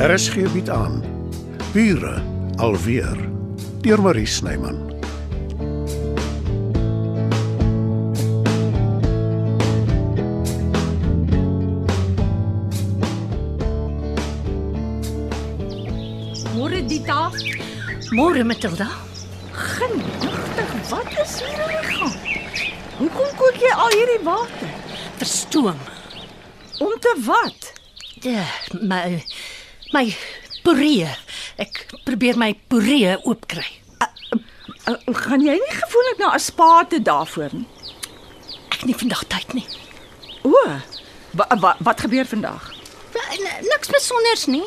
RSG bied aan Bure alweer deur Marie Snyman. Môre Dita, Môre Matilda. genigtig, wat is hier aan die gang? Hoekom kook jy al hierdie water? Verstoom. Om te wat? Ja, my my puree. Ek probeer my puree oopkry. Uh, gaan jy nie gewoonlik na 'n spa te daarvoor nie? Ek het nie vandag tyd nie. O, wa, wa, wat gebeur vandag? Niks besonders nie.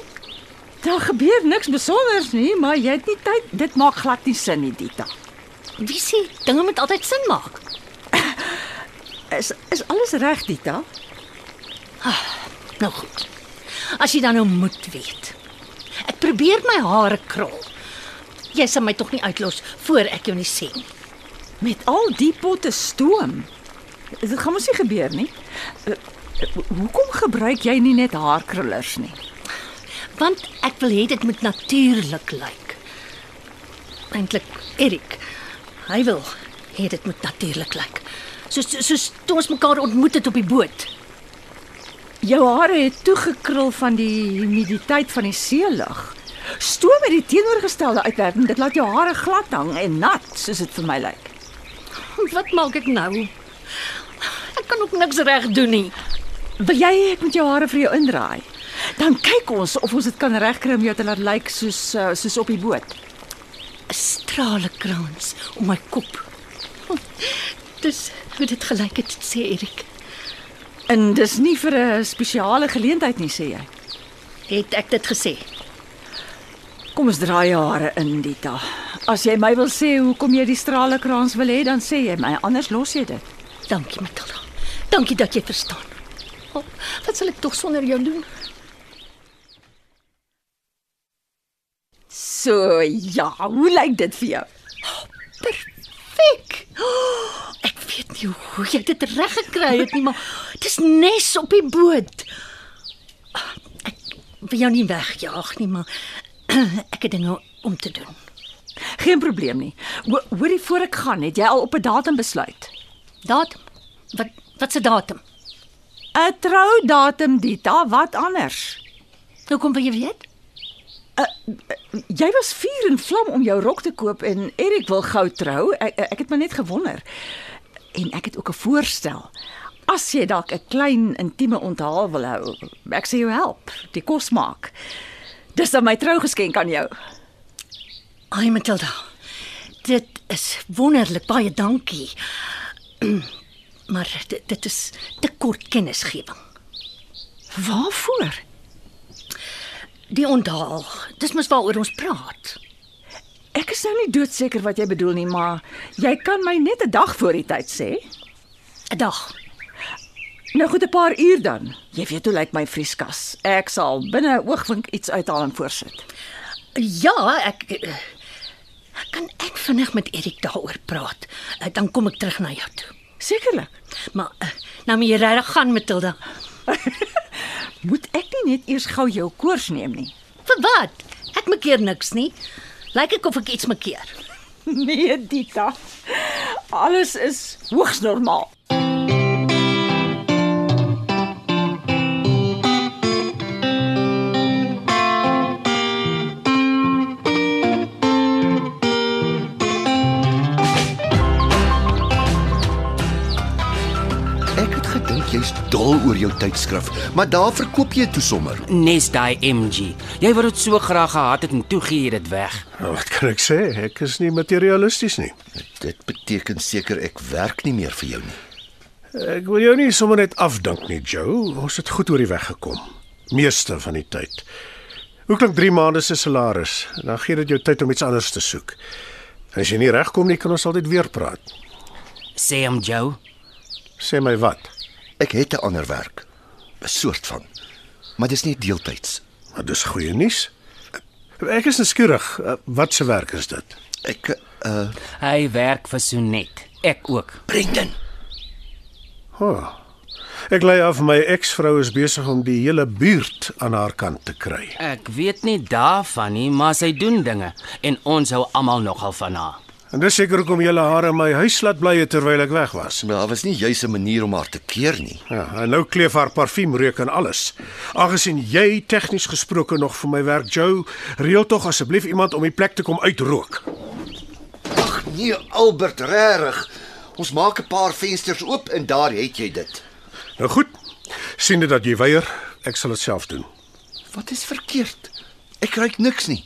Daar gebeur niks besonders nie, maar jy het nie tyd. Dit maak glad nie sin nie, Dita. Wie sê dinge moet altyd sin maak? Is is alles reg, Dita? Nou goed. As jy dan nou moet weet. Ek probeer my hare krul. Jy sal my tog nie uitlos voor ek jou nie sê nie. Met al die potte stoom. Dit gaan mos nie gebeur nie. Uh, hoekom gebruik jy nie net haarkrullers nie? Want ek wil hê dit moet natuurlik lyk. Eintlik Erik. Hy wil hê dit moet natuurlik lyk. Soos soos toe ons mekaar ontmoet het op die boot. Jou hare het toegekrul van die humiditeit van die seelug. Stoom het die teenoorgestelde uitwerking. Dit laat jou hare glad hang en nat, soos dit vir my lyk. Wat maak ek nou? Ek kan ook niks reg doen nie. Wil jy ek moet jou hare vir jou indraai? Dan kyk ons of ons dit kan regkry om jou te laat lyk soos uh, soos op die boot. 'n Strale krans om my kop. Dis hoe dit gelyk het, sê Erik. En dis nie vir 'n spesiale geleentheid nie, sê jy. Het ek dit gesê? Kom ons draai jou hare in, Dita. As jy my wil sê hoekom jy die strale krans wil hê, dan sê jy my, anders los jy dit. Dankie, Matilda. Dankie dat jy verstaan. Oh, wat sal ek tog sonder jou doen? So, ja, hoe lyk dit vir jou? Perfek. Oh, ek weet nie hoe jy dit reg gekry het nie, maar dis nes op die boot. Ek wil jou nie wegjaag nie, maar ek het dinge om te doen. Geen probleem nie. Ho- Hoorie voor ek gaan, het jy al op 'n datum besluit? Datum. Wat wat se datum? 'n Troudatum, Dita, wat anders? Hoekom wil jy weet? Jy was vuur en vlam om jou rok te koop en Erik wil gou trou. Ek ek het maar net gewonder. En ek het ook 'n voorstel. As jy dalk 'n klein intieme onthaal wil hou, ek sê jou help, die kos maak. Dis dan my trougeskenk aan jou. Ai Matilda. Dit is wonderlik. Baie dankie. Maar dit, dit is te kort kennisgewing. Waarvoor? Die onthaal. Dis mos waaroor ons praat. Ek is nou nie doodseker wat jy bedoel nie, maar jy kan my net 'n dag voor die tyd sê. 'n Dag. Nou goed, 'n paar uur dan. Jy weet hoe lyk my vrieskas. Ek sal binne 'n oogwink iets uithaal en voorsit. Ja, ek eh, kan ek vinnig met Erik daaroor praat. Eh, Dan kom ek terug na jou toe. Sekerlik. Maar eh, nou moet jy regtig gaan Matilda. Moet ek nie net eers gou jou koers neem nie? Vir wat? Ek maak keer niks nie. Lyk ek of ek iets maak keer. Nee, Dita. Alles is hoogs normaal. Jou tydskrif, maar daar verkoop jy toe sommer. Nes daai MG. Jy wou dit so graag gehad het en toe gee jy dit weg. Nou, wat kan ek sê? Ek is nie materialisties nie. Dit beteken seker ek werk nie meer vir jou nie. Ek wil jou nie sommer net afdink nie, Joe. Ons het goed oor die weg gekom. Meeste van die tyd. Hoe klink 3 maande se salaris? Dan gee dit jou tyd om iets anders te soek. As jy nie regkom nie, kan ons altyd weer praat. Sê hom Joe. Sê my wat? Ek het 'n ander werk, 'n soort van. Maar dis nie deeltyds. Maar dis goeie nuus. Ek is nuuskierig. Wat se werk is dit? Ek uh Hy werk vir Sonet. Ek ook. Brendan, Oh. Ek lei af my eksvrou is besig om die hele buurt aan haar kant te kry. Ek weet nie daarvan nie, maar sy doen dinge en ons hou almal nogal van haar. En dis seker hoekom julle haar in my huis laat bly terwyl ek weg was. Maar daar was nie juis 'n manier om haar te keer nie. Ja, en nou kleef haar parfuum reuk en alles. Aangesien jy tegnies gesproke nog vir my werk, Joe, reël tog asseblief iemand om die plek te kom uitrook. Ag nee, Albert, regtig. Ons maak 'n paar vensters oop en daar het jy dit. Nou goed. sien dit dat jy weier, ek sal dit self doen. Wat is verkeerd? Ek ruik niks nie.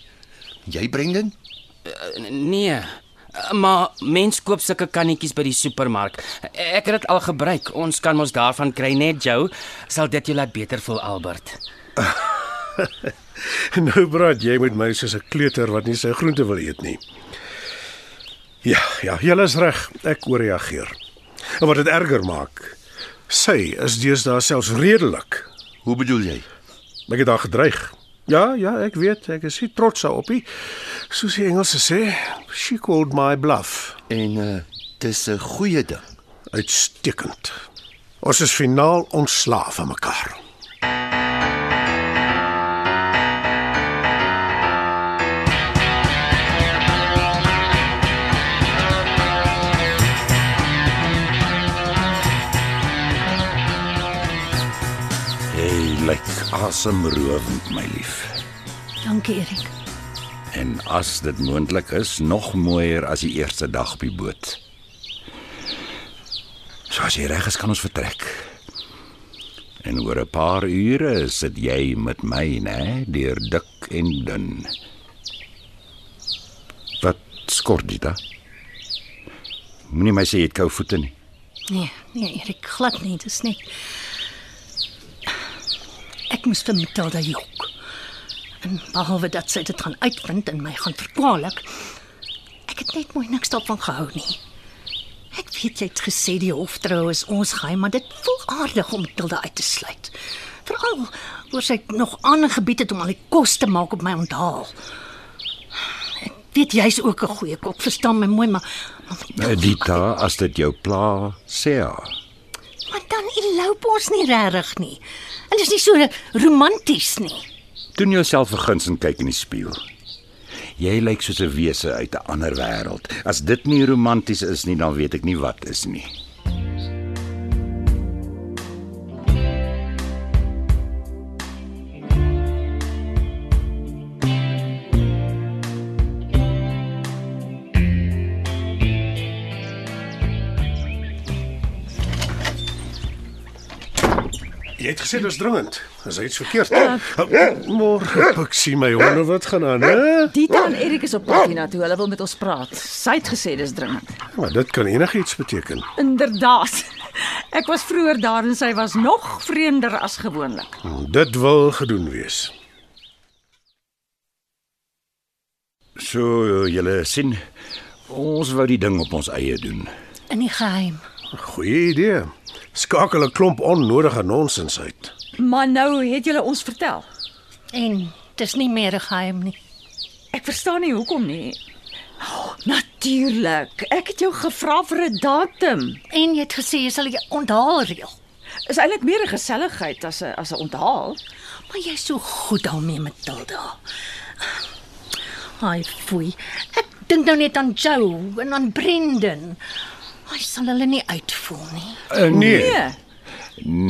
Jy, Brendan? Nee. Maar mens koop sulke kannetjies by die supermark. Ek het dit al gebruik. Ons kan mos daarvan kry net Joe. Sal dit jou laat beter voel, Albert? Nou praat jy met my soos 'n kleuter wat nie sy groente wil eet nie. Ja, ja, jy is reg. Ek ooreageer. En wat dit erger maak, sy is deesdae selfs redelik. Hoe bedoel jy? Ek het haar gedreig. Ja, ja, ek weet, ek is nie trots daarop nie. Soos die Engelse sê, she called my bluff. En uh dis 'n goeie ding. Uitstekend. Ons is finaal ontslaaf van mekaar. Jy lyk asemrowend, my lief. Dankie, Erik. En as dit moontlik is, nog mooier as die eerste dag op die boot. So as jy reg is, kan ons vertrek. En oor 'n paar ure sit jy met my, né, deur dik en dun. Wat skort dit da? Moenie my sê jy het koue voete nie. Nee, nee, Erik, glad nie, dis net Ek moes vir Matilda jok. En behalwe dat sy dit gaan uitvind en my gaan verkwalik, ek het net mooi niks daarvan gehou nie. Ek weet jy het gesê die hoftrou is ons geheim, maar dit voel aardig om Matilda uit te sluit. Veral oor sy nog ander gebied het om al die kos te maak op my onthaal. Ek weet jy's ook 'n goeie kok, verstaan my mooi, maar, maar Eh, Dita, as dit jou pla, sê haar. Maar dan eloop ons nie regtig nie. En dis nie so romanties nie. Doen jouself guns en kyk in die spieël. Jy lyk soos 'n wese uit 'n ander wêreld. As dit nie romanties is nie, dan weet ek nie wat is nie. Gesê dis dringend. Is iets verkeerd? Môre, ek sien my honde wat gaan aan, hè? Dita en Erik is op pad hiernatoe. Hulle wil met ons praat. Sy het gesê dis dringend. Maar dit kan enigiets beteken. Inderdaad. Ek was vroeër daar en sy was nog vreemder as gewoonlik. Dit wil gedoen wees. So julle sien, ons wou die ding op ons eie doen. In die geheim. Goeie idee. Skakel 'n klomp onnodige nonsens uit. Maar nou het julle ons vertel. En dis nie meer 'n geheim nie. Ek verstaan nie hoekom nie. Oh, Natuurlik. Ek het jou gevra vir 'n datum. En jy het gesê jy sal die onthaal reël. Is eintlik meer 'n geselligheid as 'n as 'n onthaal. Maar jy's so goed daarmee, Matilda. Ai, foei. Ek dink nou net aan Joe en aan Brendan. Hy sal hulle nie uitvoer nie. Uh, nee, Nee.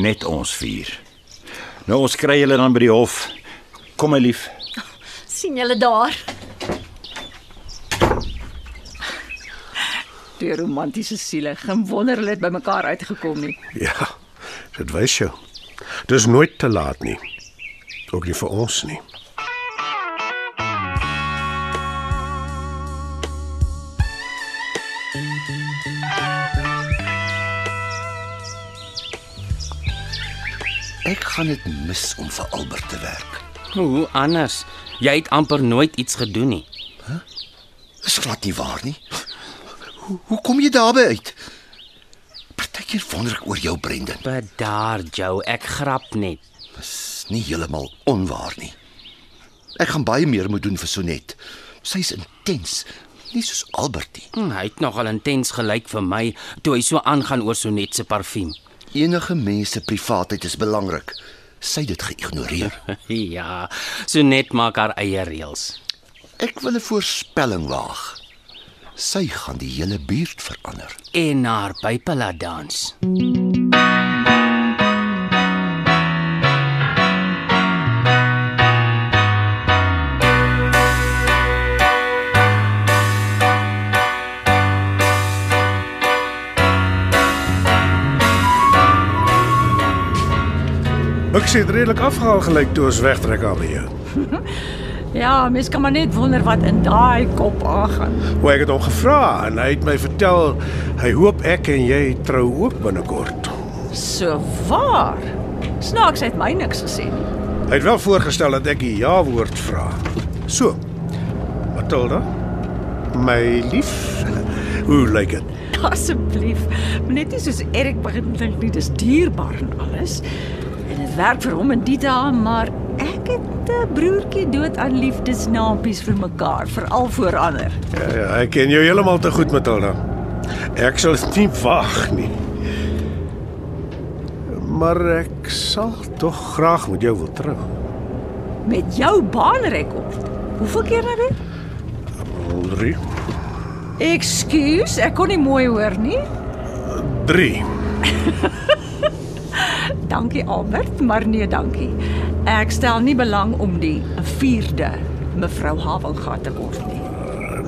net ons vier. Nou ons kry julle dan by die hof. Kom my lief. sien julle daar? Die romantiese siele. Geen wonder hulle het by mekaar uitgekom nie. Ja. Dit wys jou. Dis nooit te laat nie. Ook nie vir ons nie. Ek gaan dit mis om vir Albert te werk. Hoe anders? Jy het amper nooit iets gedoen nie. Dis glad nie waar nie. Hoe hoe kom jy daarby uit? Partykeer wonder ek oor jou Brendan. Bedaar, Joe, ek grap net. Dis nie heeltemal onwaar nie. Ek gaan baie meer moet doen vir Sonet. Sy's intens, nie soos Albert nie. Hm, hy het nogal intens gelyk vir my toe hy so aangaan oor Sonet se parfuum. Enige mens se privaatheid is belangrik. Sy het dit geïgnoreer. Ja, so net maak haar eie reëls. Ek wil 'n voorspelling waag. Sy gaan die hele buurt verander. En haar pype laat dans. Ek sê dit redelik afgehaal gelyk toe ons wegtrek al jou. Ja, mens kan maar net wonder wat in daai kop aangaan. Hoe ek het hom gevra en hy het my vertel hy hoop ek en jy trou ook binnekort. So waar. Snaaks het my niks gesê nie. Hy het wel voorgestel dat ek die ja-woord vra. So. Matilda, my lief, hoe lyk dit? Asseblief, maar net nie soos Erik begin dink nie, dis dierbaar en alles. Werk vir hom en Dita, maar ek het 'n broertjie dood aan liefdesnaapies vir mekaar, veral voor ander. Ja, ja, ek ken jou heeltemal te goed, Matilda. Ek sal nie wag nie. Maar ek sal tog graag met jou wil trou. Met jou baanrekord. Hoeveel keer nou weer? Drie. Ekskuus, ek kon nie mooi hoor nie. Drie. Dankie Albert, maar nee dankie. Ek stel nie belang om die 4de mevrou Havelgat te word nie.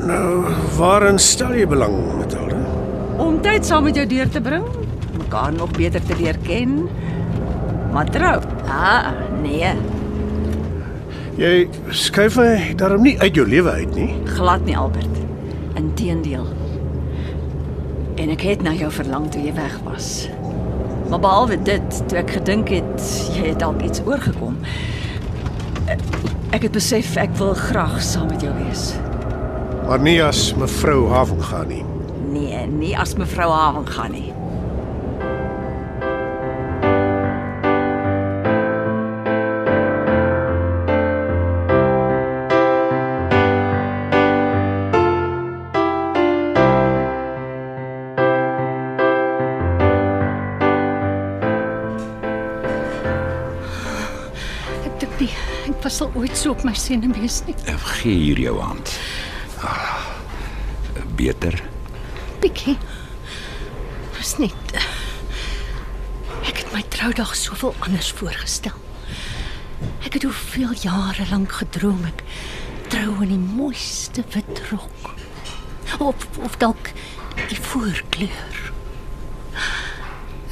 Nou, waarin stel jy belang, Matilda? Om tyd saam met jou deur te bring, mekaar nog beter te leer ken. Maar trou? Ah, nee, Jy skuif my daarom nie uit jou lewe uit nie. glad nie Albert. Inteendeel. En ek het na jou verlang toe jy weg was. Maar behalwe dit, toe ek gedink het jy het dalk iets oorgekom. Ek het besef ek wil graag saam met jou wees. Maar nie as mevrou Haven gaan nie. Nee, nie as mevrou Haven gaan nie. Ek was al ooit so op my senuwees nie. Gee hier jou hand. Ah, beter. Bietjie. Was net eh, Ek het my troudag soveel anders voorgestel. Ek het hoeveel jare lank gedroom ek trou in die mooiste wit rok. Of of dalk die voorkleur.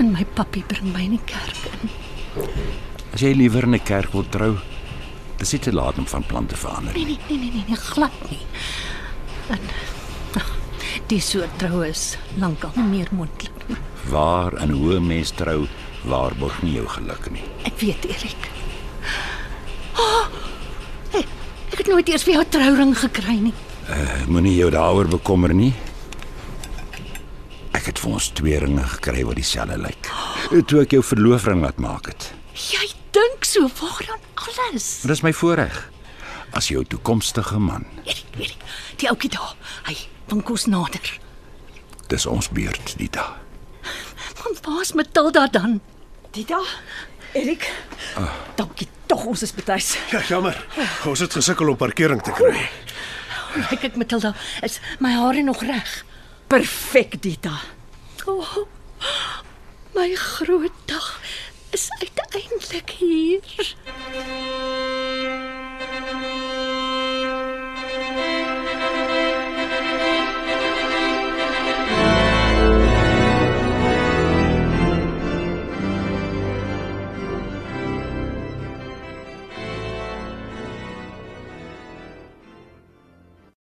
En my papi bring my in die kerk in. As jy liewer in 'n kerk wil trou, dis nie te laat om van plan te verander Nee nie. nee nee nee, nee, nee glad nie. En die soort troue is lankal nie meer moontlik nie. Waar en hoe 'n mens trou, waarborg nie jou geluk nie. Ek weet Erik. Oh, hey, ek het nooit eers vir jou trouring gekry nie. Uh, Moenie jou daaroor bekommer nie. Ek het vir ons twee ringe gekry wat dieselfde lyk. Toe ek jou verloofring laat maak het. Jy dink so waar dan alles. Dis my voorreg as jou toekomstige man. Erik, Erik, die ouetjie daar, hy wink ons nader. Dis ons beurt, Dita. Want waar's Matilda dan? Dita, Erik. Dankie tog ons is betuis. Ja, jammer. Ons het gesukkel om parkering te kry. Kyk ek Matilda, is my hare nog reg? Perfek, Dita. Oh, my groot dag is uiteindelik hier.